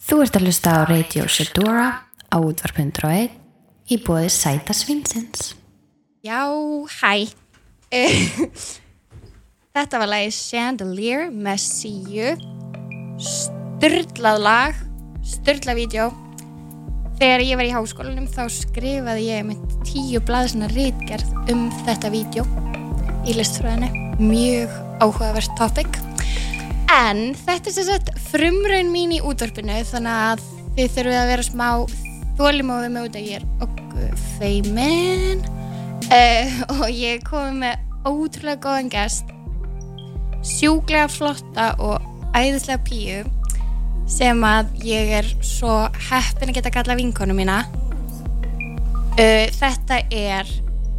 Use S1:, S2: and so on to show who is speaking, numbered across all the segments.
S1: Þú ert að hlusta á Radio Shedora á útvarp.1 í bóði Sæta Svinsins.
S2: Já, hæ. Þetta var lagið Chandelier með síu. Sturlað lag, sturlað vídeo. Þegar ég var í háskólanum þá skrifaði ég með tíu blaðsina rítgerð um þetta vídeo í listfræðinu. Mjög áhugavert topic. En þetta er sem sagt frumraun mín í útvarpinu þannig að þið þurfið að vera smá þólimóði með út að ég er okkur feimin uh, og ég komi með ótrúlega góðan gest sjúklega flotta og æðislega píu sem að ég er svo heppin að geta kalla vinkonu mína. Uh, Þetta er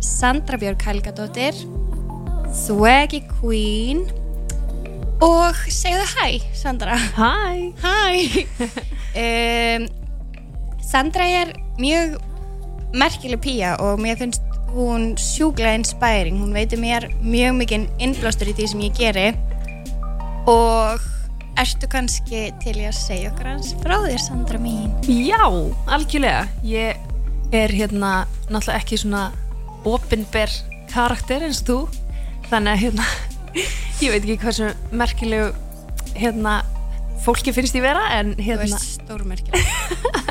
S2: Sandra Björg Helgadóttir Swaggy Queen og segðu hæ Sandra.
S3: Hæ.
S2: Hæ. Um, Sandra er mjög merkileg pía og mér finnst hún sjúklega inspiring. Hún veitir mér mjög mikið innblástur í því sem ég geri. Og ertu kannski til í að segja okkur hans frá þér Sandra mín?
S3: Já, algjörlega. Ég er hérna náttúrulega ekki svona opinber karakter eins og þú. Þannig að hérna ég veit ekki hversu merkilegu hérna fólki finnst ég vera en
S2: þú
S3: hérna.
S2: veist stórmerkileg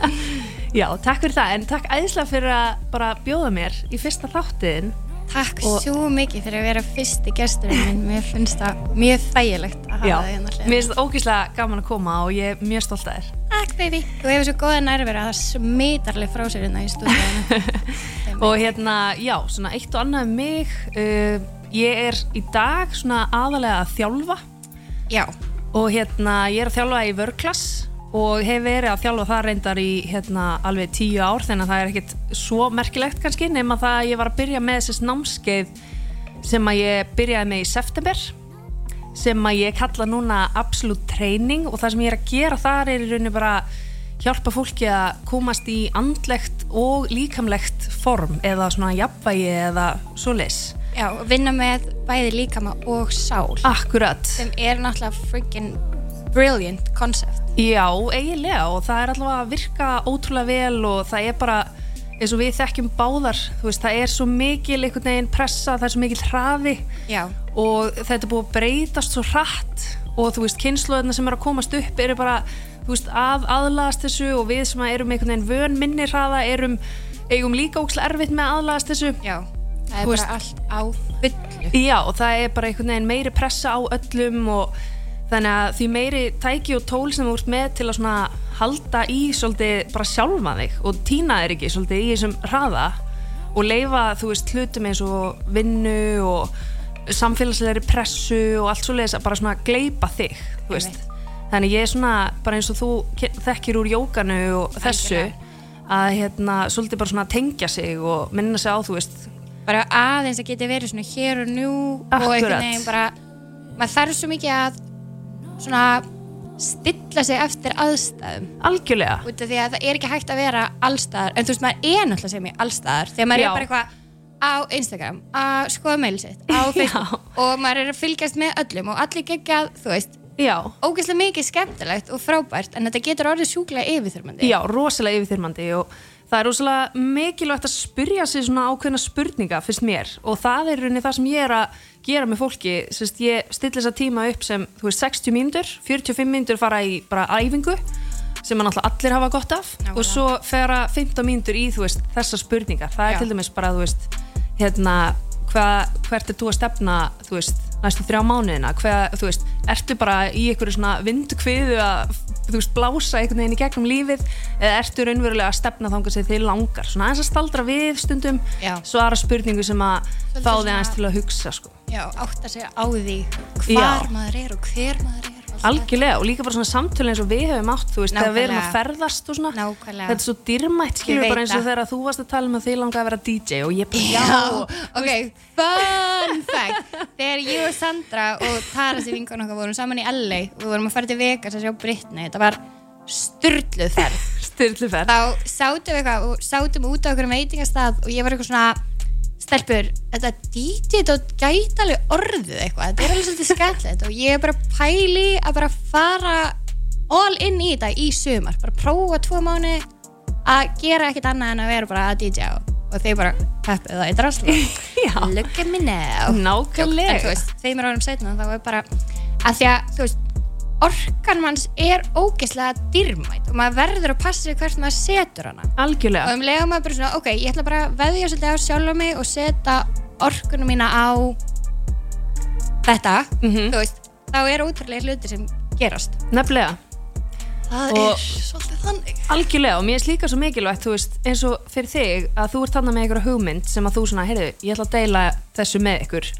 S3: já, takk fyrir það en takk æðislega fyrir að bara bjóða mér í fyrsta þáttin
S2: Takk
S3: Og-
S2: svo mikið fyrir að vera fyrsti gesturinn minn. Mér finnst það mjög þægilegt að hafa
S3: já,
S2: það hérna
S3: mér finnst það ógíslega gaman að koma og ég er mjög stolt að þér.
S2: Takk baby, þú hefur svo góða nærvera að það smitarlega frá sér hérna í stúdíðinu
S3: og hérna, já, svona eitt og annað um mig uh, ég er í dag svona aðalega að þjálfa
S2: Já,
S3: og hérna ég er að þjálfa í vörklass og hef verið að þjálfa það reyndar í hérna alveg tíu ár þannig að það er ekkit svo merkilegt kannski nema það að ég var að byrja með þessi námskeið sem að ég byrjaði með í september sem að ég kalla núna absolute training og það sem ég er að gera þar er í rauninni bara hjálpa fólki að komast í andlegt og líkamlegt form eða svona jafnvægi eða svoleiðis.
S2: Já, vinna með bæði líkama og sál.
S3: Akkurat.
S2: sem er náttúrulega freaking brilliant concept.
S3: Já, eiginlega og það er allavega að virka ótrúlega vel og það er bara eins og við þekkjum báðar þú veist, það er svo mikil einhvern veginn pressa það er svo mikil hraði.
S2: Já,
S3: og þetta er búið að breytast svo hratt og þú veist, kynnslóðina sem er að komast upp eru bara, þú veist, að aðlagast þessu og við sem erum einhvern veginn vön minni hraða erum, eigum líka ókslega erfitt með að aðlagast þessu.
S2: Já, það er bara
S3: veist-
S2: allt á fullu.
S3: Já, og það er bara einhvern veginn meiri pressa á öllum og þannig að því meiri tæki og tól sem þú ert með til að svona halda í svolítið bara sjálfa þig og týna þér ekki svolítið í þessum hraða og leifa, þú veist, hlutum eins og vinnu og samfélagslegri pressu og allt svoleiðis að bara svona gleipa þig, þú veist. Þannig ég er svona, bara eins og þú þekkir úr jókanu og þessu að hérna, svolítið bara svona tengja sig og minna sig á, þú veist
S2: bara aðeins að geti verið svona hér og nú og
S3: Akkurat.
S2: einhvern veginn bara maður þarf svo mikið að svona stilla sig eftir aðstæðum.
S3: Algjörlega.
S2: Út af því að það er ekki hægt að vera allstaðar en þú veist maður er náttúrulega sem ég allstaðar þegar maður
S3: Já.
S2: er bara eitthvað á Instagram að skoða mail sitt á Facebook og maður er að fylgjast með öllum og allir geggjað, þú veist
S3: Já,
S2: ógeðslega mikið skemmtilegt og frábært en þetta getur orðið sjúklega yfirþyrmandi.
S3: Já, rosalega yfirþyrmandi og það er rosalega mikilvægt að spyrja sig svona ákveðna spurninga fyrst mér og það er rauninni það sem ég er að gera með fólki, Sest, ég stilli þessa tíma upp sem, þú veist, 60 mínútur 45 mínútur fara í bara æfingu sem að náttúrulega allir hafa gott af
S2: Nákvæmlega.
S3: og svo fara 15 mínútur í, þú veist, þessar spurningar það
S2: Já.
S3: er til dæmis bara, þú veist hérna, hva, hvert er þú að stefna þú veist, næstu þrjá mánuðina hva, þú veist, ertu bara í einhverju svona vindukviðu að þú veist, blása einhvern veginn í gegnum lífið eða ertu raunverulega að stefna þangað sem þið langar svona aðeins að staldra við stundum
S2: Já.
S3: svara spurningu sem að fá þig aðeins til að hugsa sko.
S2: já, átta sig á því hvar
S3: Já.
S2: maður er og hver maður er
S3: algjörlega. Og líka bara svona samtölu eins og við hefum átt þú veist, þegar við erum að ferðast og svona.
S2: Nákvæmlega.
S3: þetta er svo dýrmætt skilur bara eins og þegar þú varst að tala um að þið langaði að vera DJ og ég bara,
S2: Já, ok, fun fact. Þegar ég og Sandra og Tara sem vingun okkar vorum saman í LA við vorum að fara til Vegas að sjá Britney þetta var styrluð ferð
S3: styrluferð
S2: þá sátum við eitthvað og sátum út á okkur veitingastað og ég var eitthvað svona stelpur, þetta DJ þetta gæti alveg orðið eitthvað. Þetta er alveg svolítið skemmtilegt og ég er bara pæli að bara fara all in í þetta í sumar. Bara prófa tvo mánu að gera ekkert annað en að vera bara að DJ og, þeir bara peppið það í draslu look at me now.
S3: Nákvæmlega.
S2: en þú veist, þeim er árum setna þá er bara að því að þú veist orkan manns er ógeðslega dýrmætt og maður verður að passa sig hvert maður setur hana. Og
S3: algjörlega
S2: um leiðum maður bara svona, ok, ég ætla bara að veðja svolítið á sjálfa mig og setja orkunum mína á þetta,
S3: Mhm.
S2: þú veist þá er ótrúlega hluti sem gerast.
S3: Nefnilega.
S2: Það
S3: Og-
S2: er svolítið þannig.
S3: Algjörlega og mér er líka svo mikilvægt þú veist, eins og fyrir þig að þú ert þarna með einhverja hugmynd sem að þú svona, heyrðu, ég ætla að deila þessu með ykkur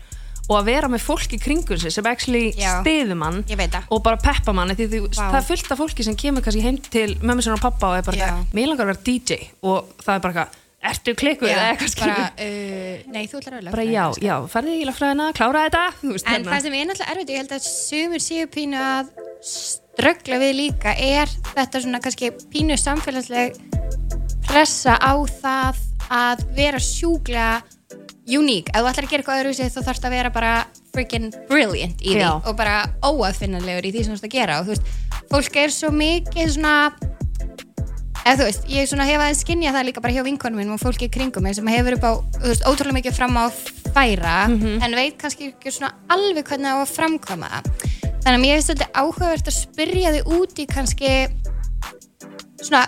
S3: og að vera með fólk í kringum sig sem actually stiður mann
S2: það.
S3: og bara peppa mann því þú,
S2: Vá.
S3: það er fullt af fólki sem kemur kannski heim til mömmu sinna og pappa og er bara, eitthvað, mér langar að vera DJ og það er bara eitthvað, ertu klikkuð eða eitthvað skilur
S2: uh, nei, þú ætlar að
S3: bara já, já, ferði í lagfræðina, klára þetta veist,
S2: En
S3: hérna.
S2: það sem er náttúrulega erfitt, ég held að sumir séu pínu að ströggla við líka er þetta svona kannski pínu samfélagsleg pressa á það að vera sjúklega uník. Ef þú ætlar að gera eitthvað öðru þá þarfst að vera bara freaking brilliant í því
S3: Já.
S2: og bara óaðfinnanlegur í því sem þú ert að gera og þú veist, fólk er svo mikið svona eða þú veist, ég svona hef aðeins skinnja það líka bara hjá vinkonum minn og fólki í kringum mig sem hefur upp á, þú veist, ótrúlega mikið fram á færa, en veit kannski ekki svona alveg hvernig á að framkvæma það þannig að mér er svolítið áhugavert að spyrja þig út í kannski svona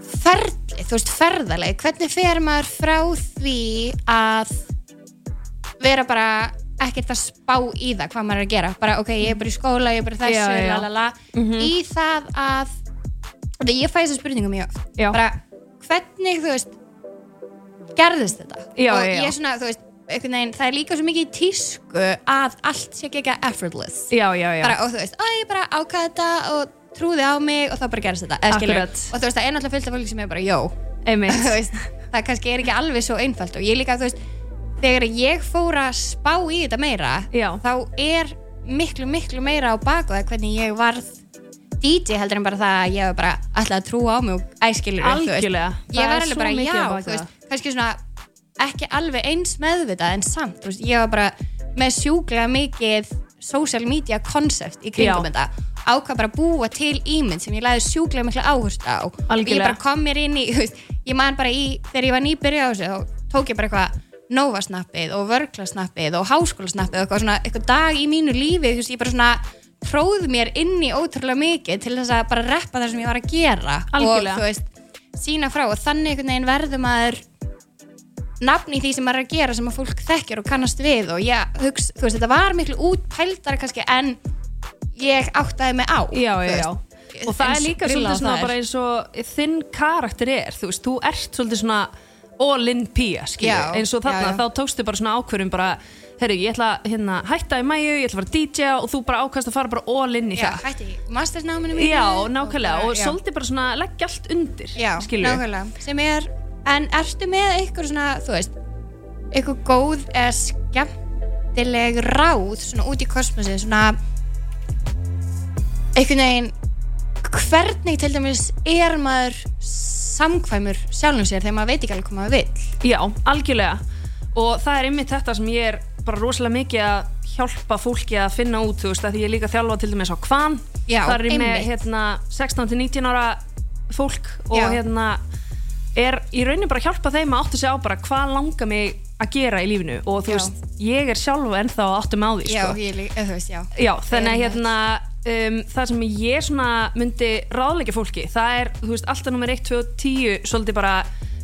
S2: ferli, þú veist, ferðaleg hvernig fer maður frá því að vera bara ekkert að spá í það hvað maður er að gera, bara ok, ég er bara í skóla ég er bara þessu,
S3: Já, já.
S2: lalala í það að Þegar ég fæ þessa spurningum mjög bara hvernig, þú veist gerðist þetta?
S3: Já,
S2: og ég er svona, þú veist veginn, það er líka svo mikið í tísku að allt sé ekki effortless. Bara, og þú veist, að ég bara ákvaði þetta og trúði á mig og þá bara gerist þetta.
S3: Akkurat.
S2: og þú veist, það er náttúrulega fullt af fólki sem er bara, jó
S3: einmitt
S2: þú veist, það kannski er ekki alveg svo einfalt og ég líka, þú veist, þegar ég fór að spá í þetta meira
S3: Já.
S2: þá er miklu, miklu meira á baku það hvernig ég varð DJ heldur en bara það að ég var bara ætlaði að trúa á mig og æskilur
S3: Algjörlega.
S2: ég var alveg bara, já, þú veist, kannski svona ekki alveg eins meðvitað en samt, þú veist, ég var bara með sjúklega mikið social media concept í kringum
S3: Já.
S2: þetta ákvað bara að búa til ímynd sem ég læði sjúklega mikla áherslu á. Og ég bara kom mér inn í, veist, ég man bara í þegar ég var nýbyrja á þessu, þá tók ég bara eitthvað Nova-snappið og Vörkla-snappið og Háskóla-snappið eitthvað svona, eitthvað dag í mínu lífi, veist, ég bara svona tróð mér inn í ótrúlega mikið til þess að bara reppa það sem ég var að gera
S3: Algjörlega.
S2: og þú veist, sína frá. Og þannig einhvern veginn verður maður nafn í því sem maður er að gera sem að fólk þekkir og kannast við. Og ég hugsa, þú veist, þetta var miklu útpældara kannski en ég áttaði mig á
S3: já, já, já. og það er líka svolítið svona bara eins og þinn karakter er þú veist, þú ert svolítið svona all in pía, skilju,
S2: Já,
S3: eins og þarna
S2: já, já.
S3: þá tókstu bara svona ákvörðum bara, herru, ég ætla hérna, hætta í mæju, ég ætla að fara DJ og þú bara ákvæmst að fara bara all in í
S2: Já,
S3: það
S2: hætti í mastersnáminu mínu
S3: Já, nákvæmlega, og
S2: já.
S3: svolítið bara svona leggja allt undir,
S2: Já,
S3: skilju
S2: nákvæmlega sem er, en ertu með eitthvað svona, þú veist eitthvað góð eða skemmtileg ráð svona út í kosmosi svona einhvern veginn hvernig til dæmis er maður samkvæmur sjálfum sér þegar maður veit ekki alveg hvað maður vill?
S3: Já, algjörlega. Og það er einmitt þetta sem ég er bara rosalega mikið að hjálpa fólki að finna út, þú veist, að því ég er líka þjálfa til dæmis á kvan,
S2: Já,
S3: það er ég með hérna 16-19 ára fólk og
S2: Já.
S3: hérna er í rauninni bara að hjálpa þeim að áttu sig á bara hvað langar mig að gera í lífinu. Og þú
S2: Já.
S3: veist, ég er sjálfa ennþá að áttu mig á því,
S2: Já,
S3: sko.
S2: ég líka, eða þú veist, já.
S3: Já, þannig að hérna um, það sem ég svona myndi ráðleika fólki, það er, þú veist, alltaf nummer 1, 2 og 10, svolítið bara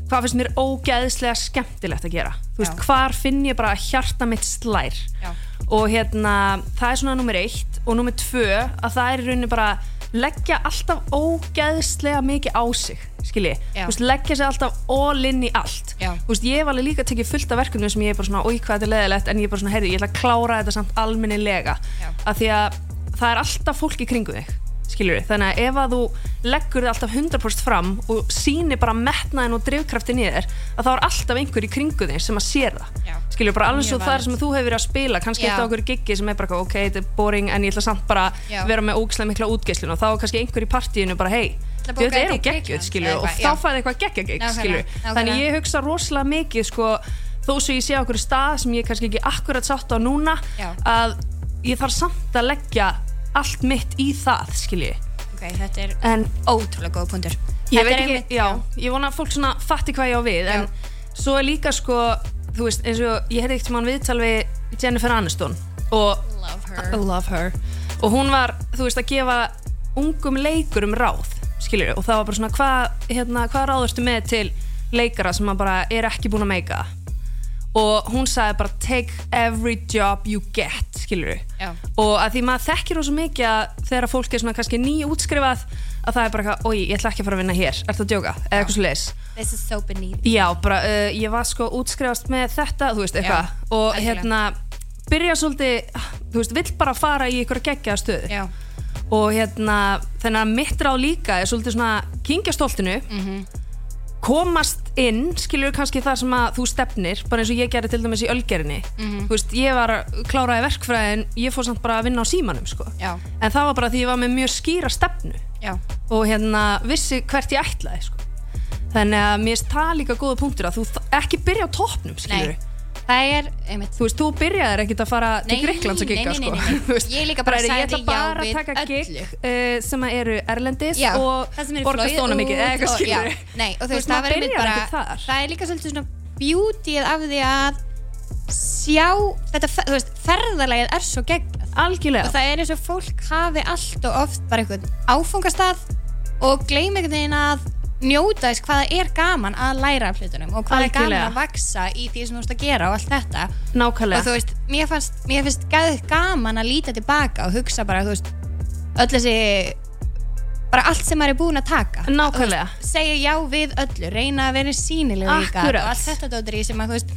S3: hvað finnst mér ógeðslega skemmtilegt að gera? Þú veist,
S2: Já.
S3: hvar finn ég bara hjarta mitt slær?
S2: Já.
S3: og hérna, það er svona nummer 1 og nummer 2, að það er í rauninni bara leggja alltaf ógeðslega mikið á sig, skilji. Veist, leggja sig alltaf all in í allt. Veist, ég hef alveg líka tekið fullt af verkefnum sem ég er bara svona, oi hvað þetta er leðilegt en ég er bara svona, heyrði, ég ætla að klára þetta samt almennilega.
S2: Já.
S3: af því að það er alltaf fólk í kringu þig skilur þannig að ef að þú leggur þig alltaf 100% fram og sýnir bara metnaðin og drifkraftin í þér að þá er alltaf einhver í kringu þig sem að sér það
S2: Já.
S3: skilur bara alveg svo það sem þú hefur verið að spila kannski
S2: Já.
S3: eftir okkur giggi sem er bara ok, þetta er boring en ég ætla samt bara
S2: Já.
S3: vera með ógislega mikla útgeislun og þá er kannski einhver í partíinu bara, hei,
S2: að
S3: þetta er
S2: í
S3: geggjöð og þá fæði eitthvað geggjagig þannig ég hugsa rosalega mikið sko, þó svo ég sé okkur stað sem ég kannski ekki akkurat sátt á núna
S2: Já.
S3: að ég þarf samt að leggja allt mitt í það skilji
S2: Ok, þetta er
S3: en
S2: ótrúlega góð punktur.
S3: ég veit ekki,
S2: einmitt-
S3: já, ég vona að fólk svona fatti hvað ég á við, en svo er líka sko, þú veist, eins og ég heyrði ekkert mann viðtal við Jennifer Aniston og
S2: Love
S3: I
S2: her.
S3: love her. Og hún var, þú veist, að gefa ungum leikurum ráð, skiljur og það var bara svona, hvað, hérna, hvað ráð ertu með til leikara sem bara er ekki búin að meika og hún sagði bara take every job you get, skiljur
S2: Já.
S3: og að því maður þekkir rosa mikið að þegar fólk er svona kannski nýjútskrifað að það er bara eitthvað, oi, ég ætla ekki að fara að vinna hér ertu að djóka, eða eitthvað leis
S2: This is so beneath.
S3: Já, bara, uh, ég var sko útskrifast með þetta, þú veist, eitthvað og
S2: algjörlega.
S3: hérna, byrja svolítið þú veist, vill bara fara í ykkur geggjaða stöðu
S2: Já.
S3: og hérna, þannig að mitt ráð líka er svolítið svona kingja stoltinu
S2: Mhm.
S3: Komast inn, skilur kannski það sem að þú stefnir, bara eins og ég gerði til dæmis í ölgerinni,
S2: Mhm.
S3: þú veist, ég var kláraði verkfræðin, ég fór samt bara að vinna á símanum, sko,
S2: Já.
S3: en það var bara því ég var með mjög skýra stefnu
S2: Já.
S3: og hérna vissi hvert ég ætlaði sko. þannig að mér finnst það líka góða punktur að þú ekki byrja á toppnum skilur
S2: Nei. Það er, einmitt.
S3: þú veist, þú byrjaðir ekkert að fara til
S2: Nei,
S3: Greiklands að
S2: nei,
S3: gigga
S2: nei,
S3: sko.
S2: nei, nei, nei.
S3: Veist,
S2: Ég líka bara
S3: er, ég
S2: sagði
S3: ætla
S2: já
S3: bara
S2: við
S3: að taka gig
S2: öllu.
S3: uh, sem að eru erlendis
S2: Já,
S3: og
S2: það sem
S3: borga
S2: flogið
S3: stóna mikið eða eitthvað skilur.
S2: Nei, og þú veist, það var einmitt
S3: byrjar
S2: bara það er líka svolítið svona beautyið af því að sjá þetta, þú veist, ferðalagið er svo geggjað
S3: algjörlega
S2: og það er eins og fólk hafi allt og oft bara einhvern áfangastað og gleymi einhvern veginn að njóta þess hvað það er gaman að læra af hlutunum og hvað er gaman að vaksa í því sem þú veist að gera og allt þetta.
S3: Nákvæmlega.
S2: Og þú veist, mér fannst, mér finnst gaman að líta tilbaka og hugsa bara, þú veist, öll þessi bara allt sem maður er búin að taka.
S3: Nákvæmlega.
S2: Og veist, segja já við öllu, reyna að vera sínilega líka og allt þetta dóttir í sem að, þú veist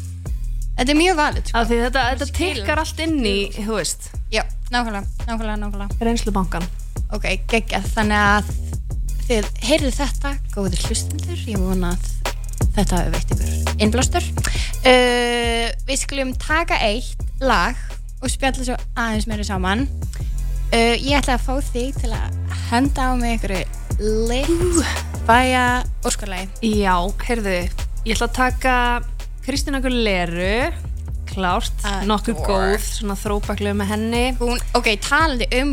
S2: þetta er mjög valið, sko.
S3: Þetta, þetta tikkar allt inn í þú veist,
S2: já, nákvæmlega, nákvæmlega, nákvæmlega.
S3: Reynslubankan
S2: ok, geggjað, þannig að þið heyrðu þetta, góðir hlustundur ég vona að þetta veitt ykkur innblástur. Uh, við skulum taka eitt lag og spjalla svo aðeins meira saman. Uh, ég ætla að fá þig til að henda á mig ykkur lit bæja óskarlægi
S3: já, heyrðu, ég ætla að taka Kristina Aguilera klárt, nokkuð góð svona þrópaklega með henni.
S2: Hún, ok, talandi um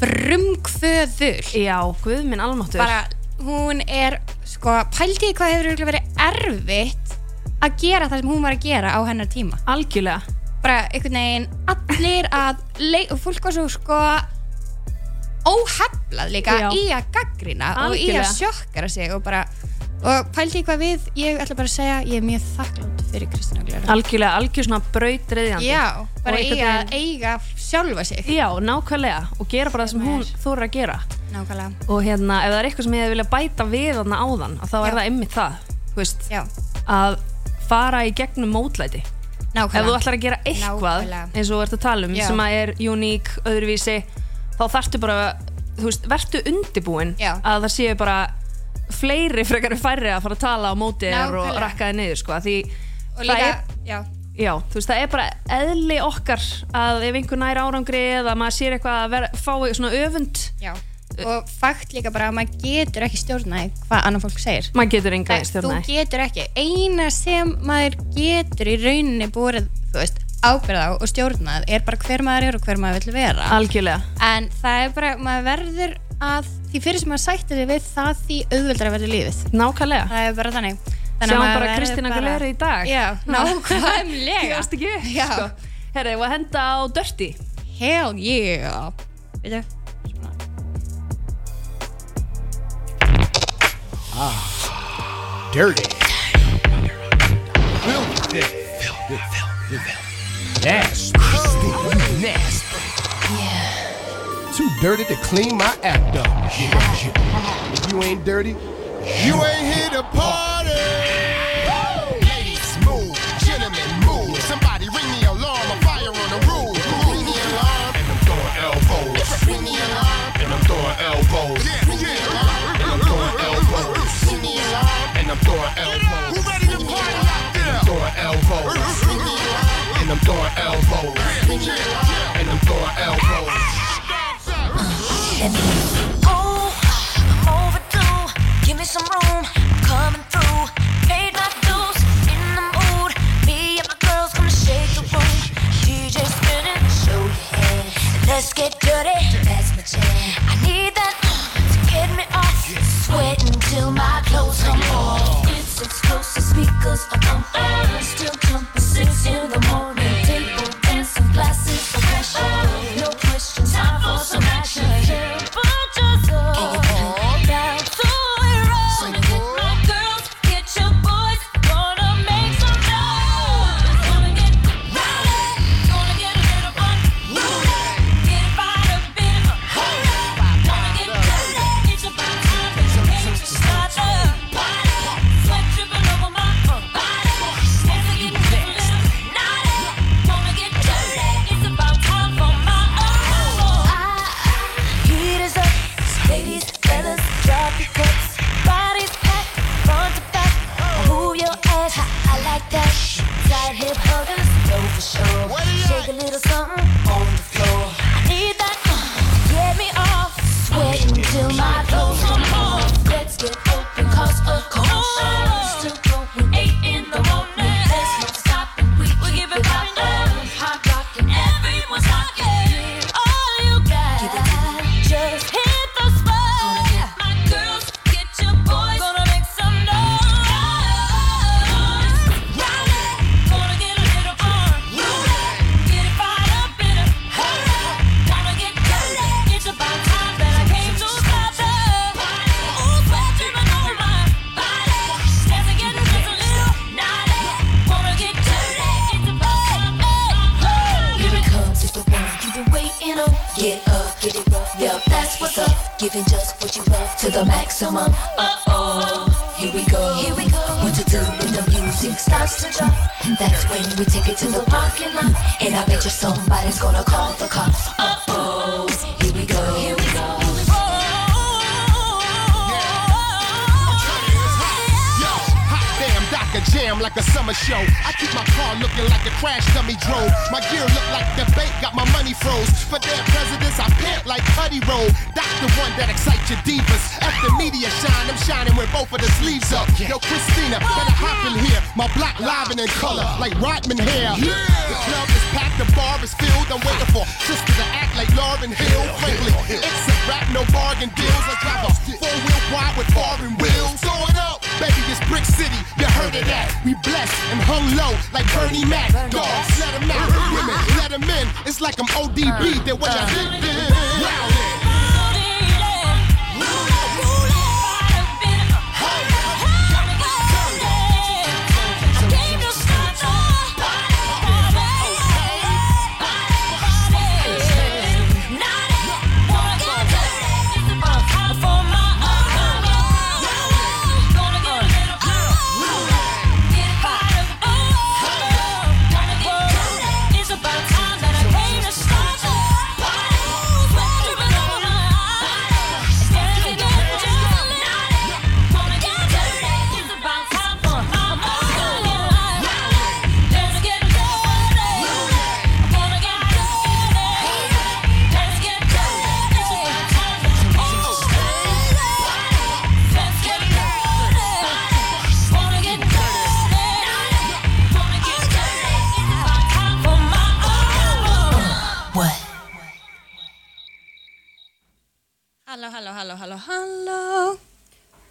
S2: frumkvöður
S3: já, guð minn almáttur
S2: bara, hún er sko, pældi hvað hefur örugglega verið erfitt að gera það sem hún var að gera á hennar tíma
S3: algjörlega
S2: bara einhvern veginn allir að leik, og fólk var svo sko óheflað líka
S3: Já.
S2: í að gaggrina og í
S3: Algjörlega.
S2: að sjokkara sig og bara og pældi í hvað við, ég ætla bara að segja ég er mjög þakklátt fyrir Kristina Aguilera.
S3: Algjörlega, algjör svona brautreiðjandi
S2: já, bara
S3: Og
S2: í
S3: einhvern
S2: eiga sjálfa sig.
S3: Já, nákvæmlega og gera bara það sem hún þóra að gera.
S2: Nákvæmlega,
S3: og hérna, ef það er eitthvað sem ég hefði viljað bæta við þarna áðan, að þá er
S2: Já.
S3: það ymmið það þú veist,
S2: já,
S3: að fara í gegnum mótlæti. Ef þú
S2: nákvæmlega
S3: ætlar að gera eitthvað
S2: Nákvæmlega.
S3: eins og þú ert að tala um,
S2: Já.
S3: sem að er uník, öðruvísi þá þarftu bara, þú veist, vertu undibúin
S2: Já.
S3: að það séu bara fleiri frekar en færri að fara að tala á móti þér og
S2: Nákvæmlega.
S3: rakka þér niður sko, því
S2: og
S3: það
S2: líka,
S3: er,
S2: já,
S3: já, þú veist, það er bara eðli okkar að ef einhver nær árangri eða maður sér eitthvað að vera, fá svona öfund.
S2: Já og fakt líka bara að maður getur ekki stjórnaði hvað annar fólk segir.
S3: Maður getur enga
S2: Nei, þú
S3: stjórnaði
S2: getur ekki. Eina sem maður getur í rauninni búið þú veist, ábyrða á og stjórnað er bara hver maður er og hver maður vill vera.
S3: Algjörlega.
S2: En það er bara, maður verður að því fyrir sem maður sætti sig við það því auðveldar að verður lífið.
S3: Nákvæmlega.
S2: Það er bara þannig.
S3: Sjáum bara Kristina
S2: bara-
S3: Aguilera í dag.
S2: Já,
S3: Ég
S2: nákvæmlega.
S3: veist ekki. Upp,
S2: Já.
S3: sko Herra, ég var að henda á Dirty.
S2: Hell yeah. Veitu, svona
S4: dirty. Filthy. Nasty. Nasty. Too dirty to clean my act up. If you ain't dirty, you ain't here to party. Ladies, move. Gentlemen, move. Somebody ring the alarm. A fire on the roof. Ring the alarm. And I'm throwing elbows. Ring the alarm. And I'm throwing elbows. Ring the alarm. And I'm throwing elbows. Ring the alarm. And I'm throwing elbows. Who ready to party out there? I'm throwing elbows. Ring the alarm. And I'm throwing elbows. Ring the alarm. And I'm throwing elbows.
S5: Oh,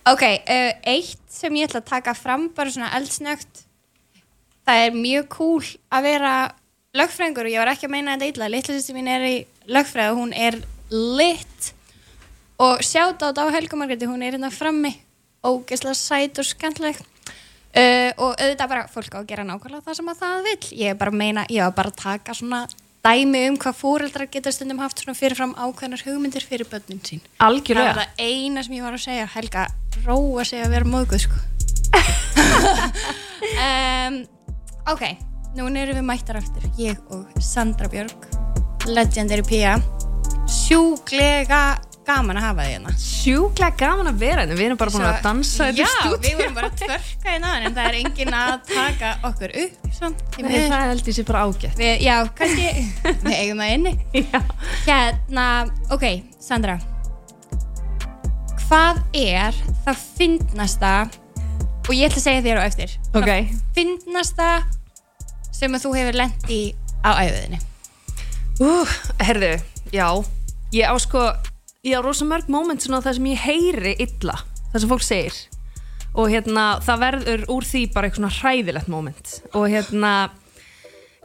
S2: Ok, uh, eitt sem ég ætla að taka fram bara svona eldsnögt það er mjög cool að vera lögfræðingur og ég var ekki að meina þetta eitthvað litlusti mín er í lögfræð og hún er lit. Og sjátt á þetta á helgumargriti hún er hérna frammi. Og gæsla sæt og skandleg uh, eh, og auðvitað bara fólk á að gera nákvæmlega það sem að það vil ég er bara að meina, ég var bara að taka svona dæmi um hvað fóreldrar geta stundum haft svona fyrirfram ákveðnar hugmyndir fyrir börnum sín.
S3: Algjörlega.
S2: Það var það eina sem ég var að segja, Helga róa sig að vera móðguð sko. Um, Ok, núna erum við mættar aftur, ég og Sandra Björg Legendary Pia sjúklega gaman að hafa þig hérna.
S3: Sjúklega gaman að vera hérna, við erum bara búin að dansa
S2: hérna
S3: þetta stúdíu Já,
S2: við vorum bara að tvörka hérna en það er engin að taka okkur upp
S3: Nei, það held ég sé bara ágætt.
S2: Við, Já, kannski, við eigum það inni.
S3: Já.
S2: Hérna, ok, Sandra. Hvað er það finnasta og ég ætla að segja þér á eftir. Okay. finnasta sem að þú hefur lendt í á æðuðinni?
S3: Uh, herðu, já. Ég á sko ég á rosa mörg móment svona það sem ég heyri illa, það sem fólk segir. Og hérna það verður úr því bara eitthvað svona hræðilegt móment og hérna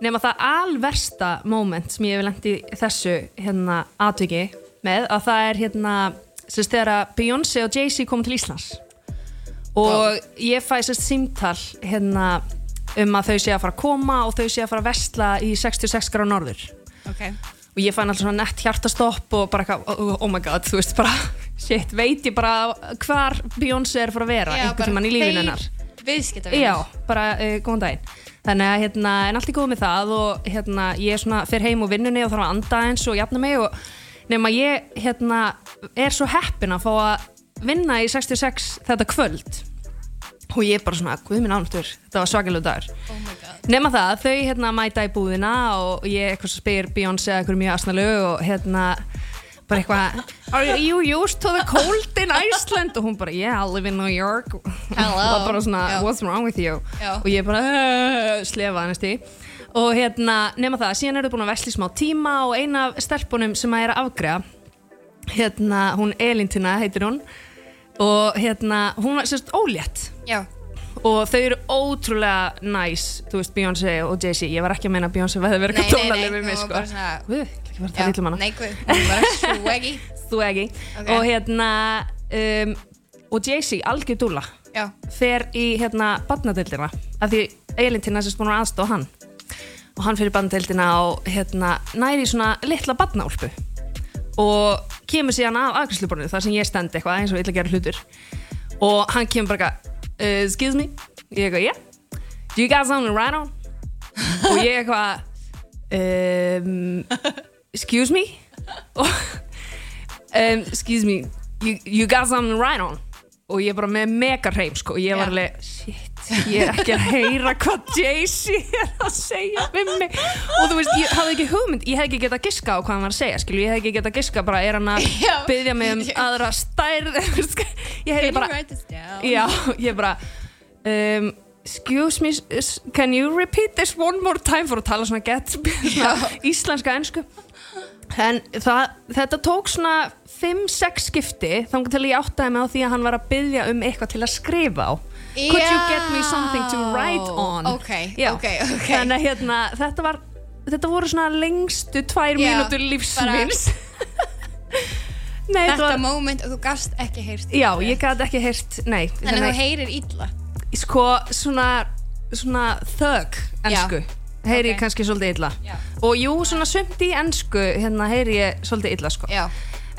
S3: nema það alversta móment sem ég hef lendið þessu hérna aðtöki með að það er hérna sérst þegar að Beyoncé og Jay-Z kom til Íslands. Og ég fæ sérst símtall hérna um að þau sé að fara að koma og þau sé að fara að vestla í 66 gráð norður.
S2: Okay
S3: og ég fann alltaf svona nett hjartastopp og bara eitthvað, oh, oh my god, þú veist bara shit, veit ég bara hvar Beyoncé er að fara að vera einhvern tímann í lífinu hennar.
S2: viðskiptavinir
S3: Já, bara uh, góðan daginn. Þannig að hérna, en allt er góð með það og hérna, ég er svona fyrir heim úr vinnunni og þarf að anda eins og jafna mig og nema ég hérna, er svo heppin að fá að vinna í 66 þetta kvöld og ég bara svona, guð minn ánáttur þetta var svakalegu dagur
S2: oh
S3: nema það, þau hérna mæta í búðina og ég eitthvað spyr Beyoncé eitthvað mjög asnalög og hérna bara eitthvað, are you used to the cold in Iceland og hún bara, yeah, I live in New York
S2: Hello.
S3: og bara svona,
S2: Já.
S3: what's wrong with you
S2: Já.
S3: og ég bara, uh, slefa í og hérna, nema það, síðan eru búin að vesla í smá tíma og eina af stelpunum sem að er að afgreða hérna, hún Elintina heitir hún og hérna, hún var sérst ólétt.
S2: Já.
S3: Og þau eru ótrúlega næs þú veist Beyoncé og Jay-Z. Ég var ekki að meina að Beyoncé veði verið eitthvað tónaleg við mig
S2: var
S3: sko. ætla ekki að vera að
S2: Já,
S3: tala illa um hana.
S2: nei hún bara swaggy.
S3: Þú ekki
S2: Ok.
S3: og hérna um, og Jay-Z, algjör dúla fer í hérna barnadeildina. Af því Elintina sérst búin að aðstofa hann. Og hann fyrir barnadeildina og hérna næri svona litla barnaúlpu og kemur síðan af afgjörsluborðinu þar sem ég stend eitthvað eins og illa gera hlutur. Og hann kemur bara eitthvað, excuse me? Ég eitthvað, yeah. Do you got something write on? Og ég eitthvað um, excuse me? Og um, excuse me you, you got something write on? Og ég bara með mega hreim sko, ég var alveg shit, ég er ekki að heyra hvað Jay-Z er að segja við mig. Og þú veist, ég hafði ekki hugmynd ég hef ekki getað giska á hvað hann var að segja skilju, ég hef ekki getað giska bara, er hann að byggja mig um aðra stærð ég hef bara? Já, ég bara um, Excuse me, can you repeat this one more time? for að tala svona gett íslenska ensku. En það, þetta tók svona 5-6 skipti þannig til ég áttaði mig á því að hann var að byggja um eitthvað til að skrifa á Could you get me something to write on?
S2: Ok,
S3: Já.
S2: ok, ok.
S3: Þannig að hérna, þetta var þetta voru svona lengstu tvær
S2: Já,
S3: mínútur lífs
S2: bara-
S3: míns. Nei, þetta var
S2: moment og þú gast ekki heyrst
S3: Já, ég gæti ekki heyrt, nei
S2: Þannig að þú heyrir illa.
S3: Sko svona svona þög ensku heyri ég
S2: Ok.
S3: kannski svolítið illa. Og jú svona sumt í ensku hérna heyri ég svolítið illa sko.
S2: Já,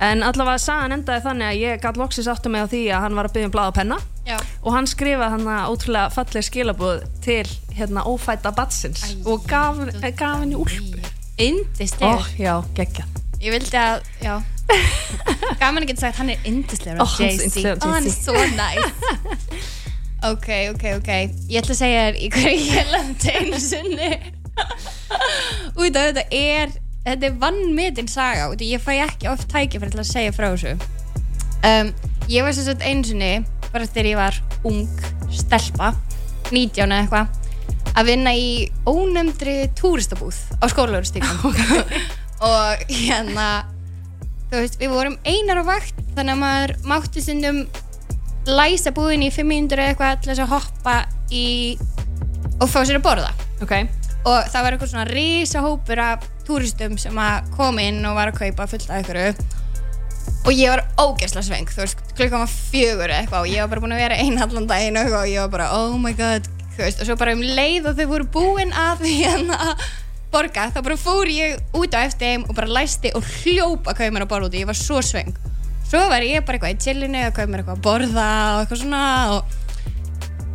S3: en allavega sagan endaði þannig að ég gæti loksins áttu mig á því að hann var að byggja um blað og penna.
S2: Já.
S3: Og hann skrifaði hann ótrúlega falleg skilabúð til hérna ófæta batsins
S2: Æ,
S3: og gaf, eh, gaf henni úlpu.
S2: Indislegur
S3: oh, já, geggja
S2: Ég vildi að, já. Gaman að geta sagt, hann er indislegur
S3: er
S2: Jay-Z. Ó, hann er svo næs Ok, ok, ok. Ég ætla að segja þér í hverju ég lendi einu sinni. Út af þetta er Þetta er vannmetin saga af ég fæ ekki oft tækifæri til að segja frá þessu. Um, Ég var sem sagt einu sinni bara þegar ég var ung stelpa 19 eða eitthvað að vinna í ónefndri túristabúð á skólaugustíkum og hérna þú veist, við vorum einar á vakt þannig að maður mátti stundum læsa búðin í 5 mínútur eða eitthvað til þess að hoppa í og fá sér að borða.
S3: Ok,
S2: og það var eitthvað svona risa hópur af túristum sem að koma inn og var að kaupa fullt af einhverju. Og ég var ógeðslega sveng þú veist, klukkan var fjögur eitthvað og ég var bara búin að vera einn allan daginn og og ég var bara, oh my god þú veist, og svo bara um leið og þau voru búin að hérna borga, þá bara fór ég út á þeim og bara læsti og hljóp að kaupa mér að borða út og ég var svo sveng svo var ég bara eitthvað í chillinu að kaupa mér eitthvað að borða og eitthvað svona og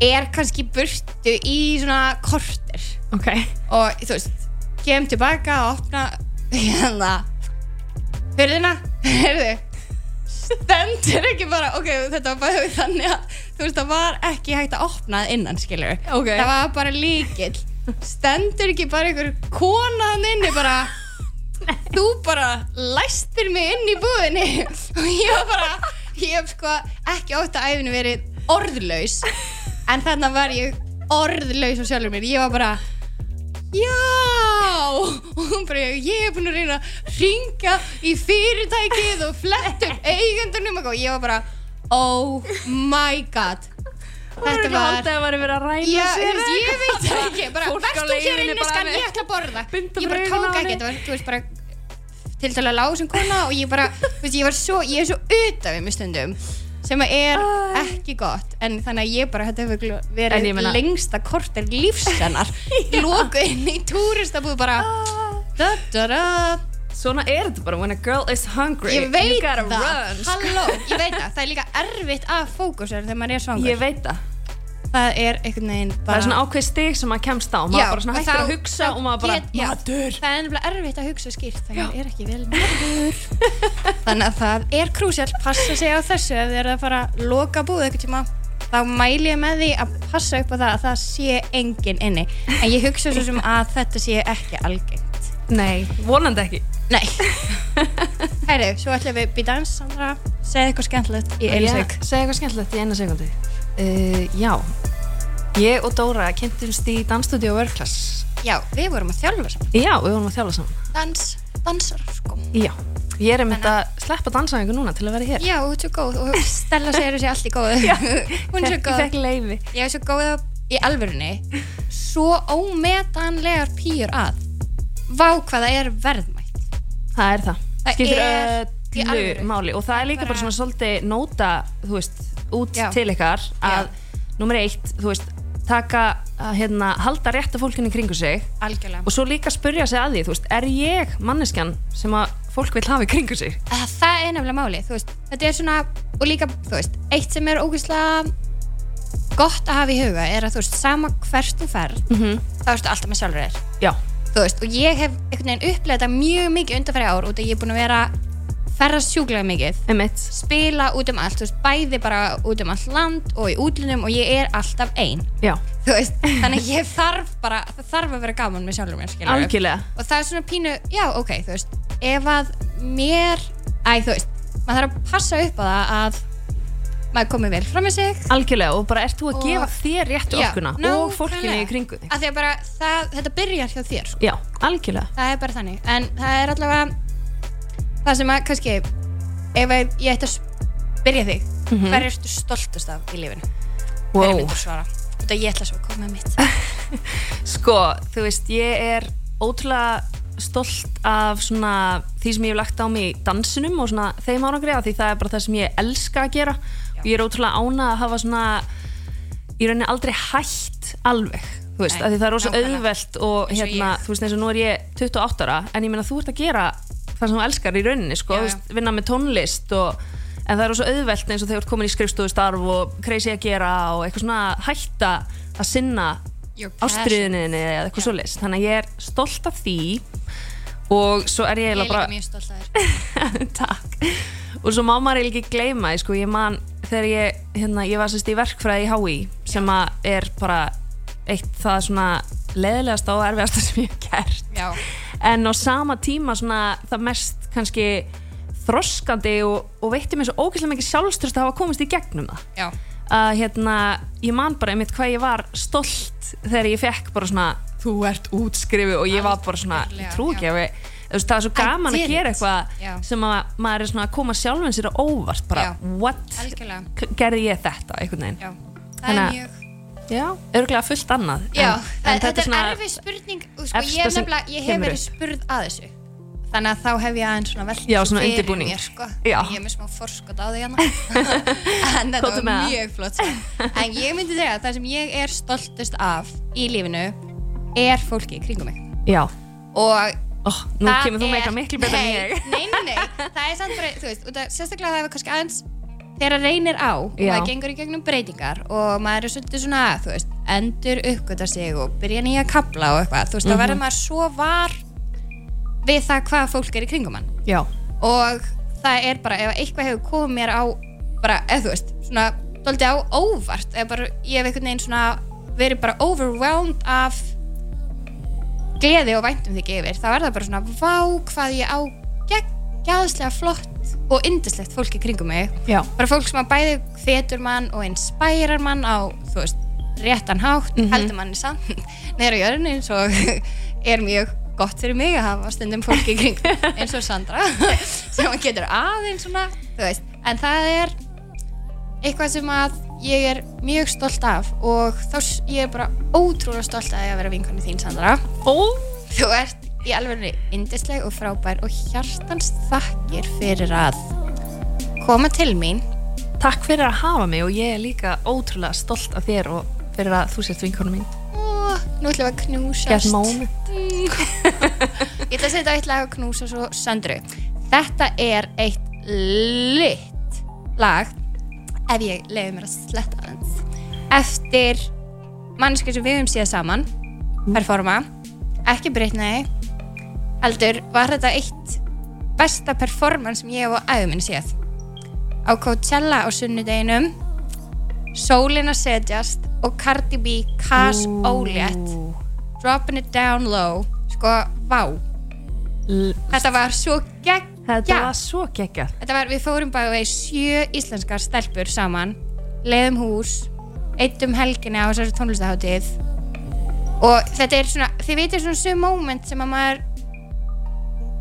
S2: er kannski burtu í svona korter
S3: ok.
S2: Og þú veist, kem tilbaka og opna hérna hurðina, heyrðu stendur ekki bara, ok, þetta var bara þannig að þú veist, það var ekki hægt að opna það innan, skilur
S3: Ok.
S2: það var bara líkill stendur ekki bara einhver konaðan inni bara þú bara læstir mig inn í búðinni. Og ég var bara ég hef sko ekki átt að æfinu verið orðlaus en þannig var ég orðlaus á sjálfur mér. Ég var bara já! Og hún bara ég hef búin að reyna að ringa í fyrirtækið og flett upp eigendunum og ég var bara oh my god. Þetta var
S3: haldi að það væri verið að ræna
S2: Já,
S3: sér
S2: þú veist, ég veit það ekki, bara
S3: Fólk á
S2: verðst þú hér inni skan,
S3: með-
S2: ég ætla að borða.
S3: Binda
S2: Ég bara
S3: fyrir augun á
S2: tók
S3: henni.
S2: ekki, þetta var, þú veist, bara til dæla lág sem kona og ég bara, þú veist, ég var svo, ég er svo utan við mig stundum sem er ekki gott en þannig að ég bara, þetta hefur verið
S3: ég meina-
S2: lengsta korter lífsennar lóku inn í túristabúð bara. Da da da.
S3: Svona er þetta bara when a girl is hungry
S2: ég veit
S3: You gotta
S2: það,
S3: run.
S2: Halló, ég veit það. Það er líka erfitt að fókusera þegar maður er svangur.
S3: Ég veit það
S2: það er einhvern veginn bara
S3: Það er svona ákveð stig sem maður kemst á. Maður bara svona hættir
S2: þá-
S3: að hugsa og maður bara
S2: get- já,
S3: Matur.
S2: Það er nefnilega erfitt að hugsa skýrt þegar maður er ekki vel matur. Þannig að það er krúsjál Passa sig á þessu ef þið eru að fara að loka búið eitthvað tíma. Þá mæli ég með því að passa upp á það að það sé enginn inni. En ég hugsa svo sem að þetta sé ekki algengt.
S3: Nei, vonandi ekki.
S2: Nei. Hæri, svo ætlum við býta eins Sandra, segja eitthvað skemmtilegt í einu seg
S3: Uh, Já. Ég og Dóra kynntumst í dansstudio World Class.
S2: Já, við vorum að þjálfa saman.
S3: Já, við vorum að þjála saman.
S2: Dans, dansar sko.
S3: Já. Ég er einmitt að sleppa dansaðingu núna til að vera hér.
S2: Já, þú ert svo góð og Stella segir þessi allt í góð Hún er svo
S3: Ég
S2: góð.
S3: fekk leiði
S2: Ég er svo góð í alvörunni Svo ómetanlegar pýr að Vá hvað það er verðmætt.
S3: Það er það.
S2: Það
S3: Skiptir
S2: er í alvöru.
S3: máli. Og það er líka
S2: Bara-
S3: bara svona svolítið nóta Þú veist, út
S2: Já.
S3: til ykkar Að nummer eitt, þú veist Taka, að, hérna, halda rétt af fólkinu í kringu sig
S2: Algjörlega
S3: Og svo líka spyrja sig að því, þú veist Er ég manneskjan sem að fólk vil hafa í kringu sig?
S2: að Það er nefnilega máli þú veist, Þetta er svona Og líka, þú veist, eitt sem er ógeðslega Gott að hafa í huga Er að þú veist, sama hvert þú ferð
S3: Mhm.
S2: Þá ertu alltaf með sjálfur þér
S3: Já,
S2: Þú veist, og ég hef einhvern veginn upplegað mjög mikið undanfæri ár út að ég er búin að vera ferðast sjúklega mikið.
S3: Emitt
S2: spila út um allt, veist, bæði bara út um allt land og í útlunum og ég er alltaf ein,
S3: Já,
S2: þú veist þannig ég þarf bara, það þarf að vera gaman með sjálfur mér, og það er svona pínu, já, ok, þú veist ef að mér, æ, þú veist maður þarf að passa upp á það að maður komið vel fram með sig.
S3: Algjörlega, og bara ert þú að
S2: Og-
S3: gefa þér réttu
S2: Já,
S3: orkuna og fólkinu í kringu þig.
S2: Bara, það, þetta byrjar hjá þér sko.
S3: Já, algjörlega.
S2: Það er bara þannig, en það er allavega það sem að, kannski ef ég ætti að spyrja þig
S3: Mhm.
S2: hver ertu stoltust af í lífinu? hver
S3: wow.
S2: myndir svara? Þetta ég ætla svo að koma með mitt
S3: Sko, þú veist, ég er ótrúlega stolt af svona því sem ég hef lagt á mig dansinum og svona þeim árangri af því það er bara það sem ég elska að gera og ég er ótrúlega ána að hafa svona í rauninni aldrei hætt alveg þú veist,
S2: Nei,
S3: af því það er
S2: nákvæmlega.
S3: auðvelt og hérna,
S2: ég.
S3: þú veist, eins og nú er ég 28 ára en ég meina þú ert að gera það sem þú elskar í rauninni, sko,
S2: Já, já.
S3: vinna með tónlist og en það er rosa auðvelt eins og þegar þú ert komin í skrifstofustarf og crazy að gera og eitthvað svona hætta að sinna ástriðinni eða eitthvað svo list þannig að ég er stolt af því og svo er ég
S2: Ég er
S3: eiginlega
S2: líka
S3: bara
S2: mjög stolt af þér.
S3: Takk. Og svo má maður eiginlega ekki gleyma sko, ég man þegar ég, hérna, ég var sérst í verkfræði í HÍ sem að er bara eitt það svona leðilegasta og erfiðasta sem ég hef gert.
S2: Já,
S3: en á sama tíma svona það mest kannski þroskandi og, og veitti mér svo ógeðslega mikið sjálfströst að hafa komist í gegnum það. Að hérna, ég man bara einmitt hvað ég var stolt þegar ég fekk bara svona þú ert útskrifu og ég var bara svona, ég trú ekki að við það er svo gaman að gera
S2: it.
S3: eitthvað
S2: Já.
S3: sem að maður er svona að koma sjálfum sér á óvart bara,
S2: Já.
S3: what, gerði ég þetta
S2: Já, það
S3: Þannig
S2: er
S3: að-
S2: mjög
S3: já, örgulega fullt annað
S2: Já,
S3: en, en
S2: þetta, er erfið spurning sko, ég, hef nefnilega, ég hef verið
S3: upp.
S2: spurð að þessu. Þannig að þá hef ég aðeins svona velt
S3: Já, svona undirbúning.
S2: mér, sko. Ég er með smá forskot á því hérna. En þetta var mjög flott sko. en ég myndi segja að það sem ég er stoltust af í lífinu er fólki kringum mig.
S3: Já,
S2: og
S3: oh, nú kemur þú með eitthvað miklu betur en
S2: nei,
S3: ég.
S2: nei, nei, nei, það er samt bara, þú veist, sérstaklega það hefur kannski aðeins þegar reynir á og
S3: Já.
S2: maður gengur í gegnum breytingar og maður er svolítið svona, þú veist, endur uppgöta sig og byrja nýja kabla og eitthvað, þú veist,
S3: Mhm.
S2: þá verður maður svo var við það hvað fólk er í kringum hann
S3: já,
S2: og það er bara, ef eitthvað hefur komið mér á bara, eða þú veist, svona doldið á óvart, eða bara, ég hef einhvern veginn svona verið bara overwhelmed af gleði og væntum því yfir, þá er það bara svona vá hvað ég á geggjaðslega flott og yndislegt fólk í kringum mig.
S3: Já,
S2: bara fólk sem að bæði hvetur mann og inspirar mann á, þú veist, réttan hátt heldur manni samt neður á jörðinu eins og er mjög gott fyrir mig að hafa stundum fólki í kring eins og Sandra sem getur aðeins svona, veist. En það er eitthvað sem að ég er mjög stolt af og þá ég er bara ótrúlega stolt að ég að vera vinkonni þín Sandra.
S3: Ó,
S2: þú ert í alveg indisleg og frábær og hjartans þakkir fyrir að koma til mín
S3: takk fyrir að hafa mig og ég er líka ótrúlega stolt af þér og fyrir að þú sért vinkonu mín.
S2: og nú ætlum við að knúsast. Ég ætla að setja eitt lag og knúsa svo Söndru. Þetta er eitt lit lag ef ég leiði mér að sletta aðeins eftir mannski sem við höfum síðan saman performa, ekki Britney heldur var þetta eitt besta performance sem ég hef á æðuminn séð? Á Coachella á sunnudeginum Sólin að setjast og Cardi B Cass Ólétt. Dropping it down low sko, vá.
S3: L-
S2: þetta var svo gegn
S3: Þetta var svo geggjað.
S2: þetta var, við fórum bara við sjö íslenskar stelpur saman leiðum hús eittum helginni á þessari tónlistaháttíð og þetta er svona þið veitir svona sum moment sem að maður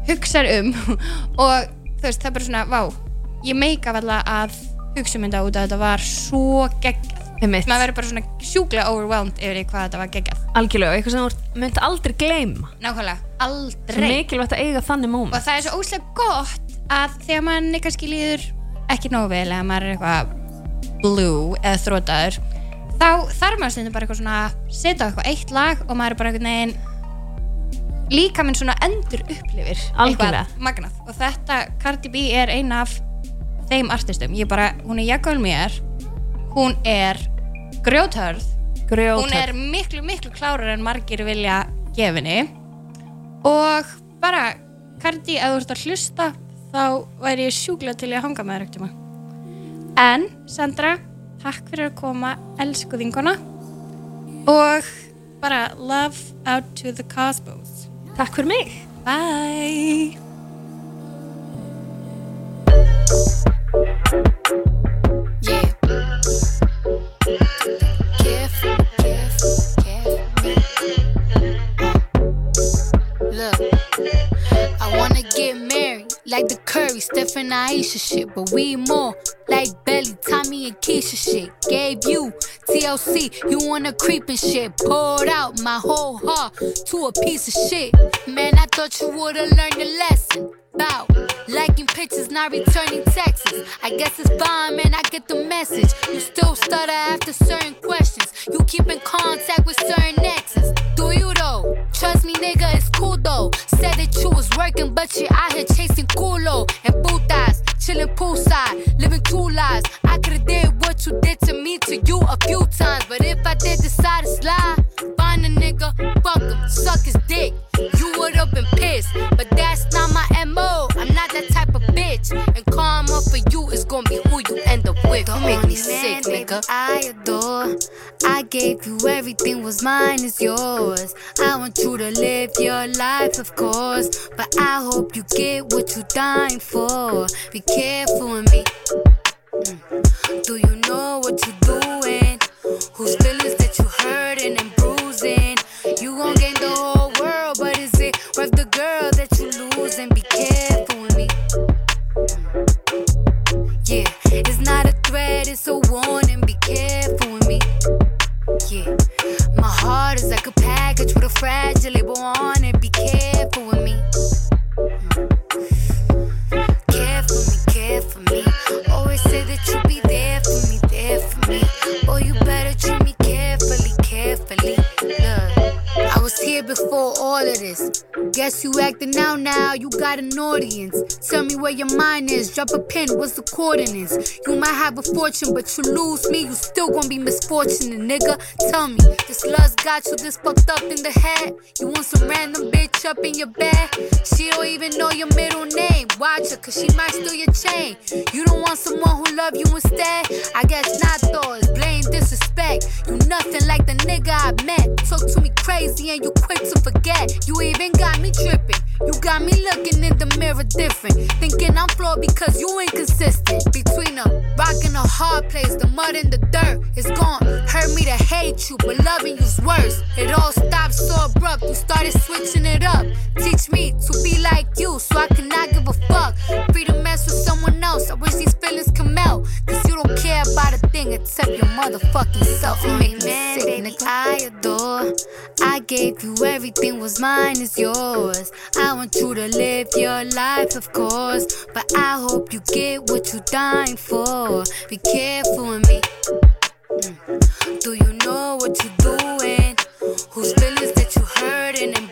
S2: hugsar um. Og þú veist, það er bara svona, vá ég meika valla að hugsa um þetta út að þetta var svo geggjað. Maður verður bara svona sjúklega overwhelmed yfir hvað þetta var geggjað.
S3: Algjörlega, eitthvað sem þú myndi aldrei gleyma.
S2: nákvæmlega, aldrei.
S3: mikilvægt að eiga þannig
S2: og
S3: moment.
S2: það er svo óslega gott að þegar mann kannski líður ekki nógu vel eða maður er eitthvað blue eða þrótaður þá þarf maður stundum bara eitthvað svona setja á eitthvað eitt lag og maður er bara einhvern veginn líka minn svona endur upplifir
S3: Algjörlega.
S2: eitthvað magnað. Og þetta Cardi B er ein af þeim artistum, ég bara, hún er jakkavel mér. Hún er grjóthörð.
S3: Grjótar.
S2: hún er miklu, miklu klárar en margir vilja gefinni og bara Kardi, ef þú ert að hlusta þá væri ég sjúklega til í að hanga með þér ekkert en Sandra, takk fyrir að koma elsku þingona og bara love out to the cosmos
S3: Takk fyrir mig.
S2: bye
S5: Yeah. Look, I wanna get married like the Curry, Steph and Aisha shit, but we more like Belly, Tommy and Keisha shit. Gave you TLC, you wanna creep and shit. Poured out my whole heart to a piece of shit. Man, I thought you would've learned your lesson. About liking pictures, not returning texts. I guess it's fine, man. I get the message. You still stutter after certain questions. You keep in contact with certain exes. Do you though? Trust me, nigga, it's cool though. Said that you was working, but you out here chasing culo and putas, chilling poolside, living two lives. I could've did what you did to me to you a few times, but if I did decide to slide, find a nigga, fuck him, suck his dick. You would've been pissed, but that's not my mo. I'm not that type of bitch, and karma for you is gonna be who you end up with. You make me sick, nigga. I adore. I gave you everything was mine is yours. I want you to live your life, of course, but I hope you get what you're dying for. Be careful with me. Mm. Do you know what you're doing? Whose feelings that you hurting a warning. Be careful with me. Yeah, my heart is like a package with a fragile label on it. Be careful with me. Care for me, care for me. Always say that you'll be there for me, there for me. Oh, you better treat me carefully, carefully. Look, I was here before all of this. Guess you acting out now, you got an audience. Tell me where your mind is, drop a pin, what's the coordinates? You might have a fortune, but you lose me, you still gonna be misfortunate, nigga. Tell me, this lust got you this fucked up in the head? You want some random bitch up in your bed? She don't even know your middle name. Watch her, cause she might steal your chain. You don't want someone who love you instead? I guess not though, it's blame disrespect. You nothing like the nigga I met. Talk to me crazy and you quick to forget. You even got me tripping. You got me looking in the mirror different. Thinking I'm flawed because you inconsistent. Between a rock and a hard place, the mud and the dirt. It's gone. Hurt me to hate you, but loving you's worse. It all stopped so abrupt. You started switching it up. Teach me to be like you so I cannot give a fuck. Free to mess with someone else. I wish these feelings come out. Cause you don't care about a thing. except your motherfucking self. You make me sick, nigga. I adore. I gave you everything was mine is yours. I I want you to live your life, of course. But I hope you get what you're dying for. Be careful with me. Mm. Do you know what you're doing? Whose feelings that you hurting and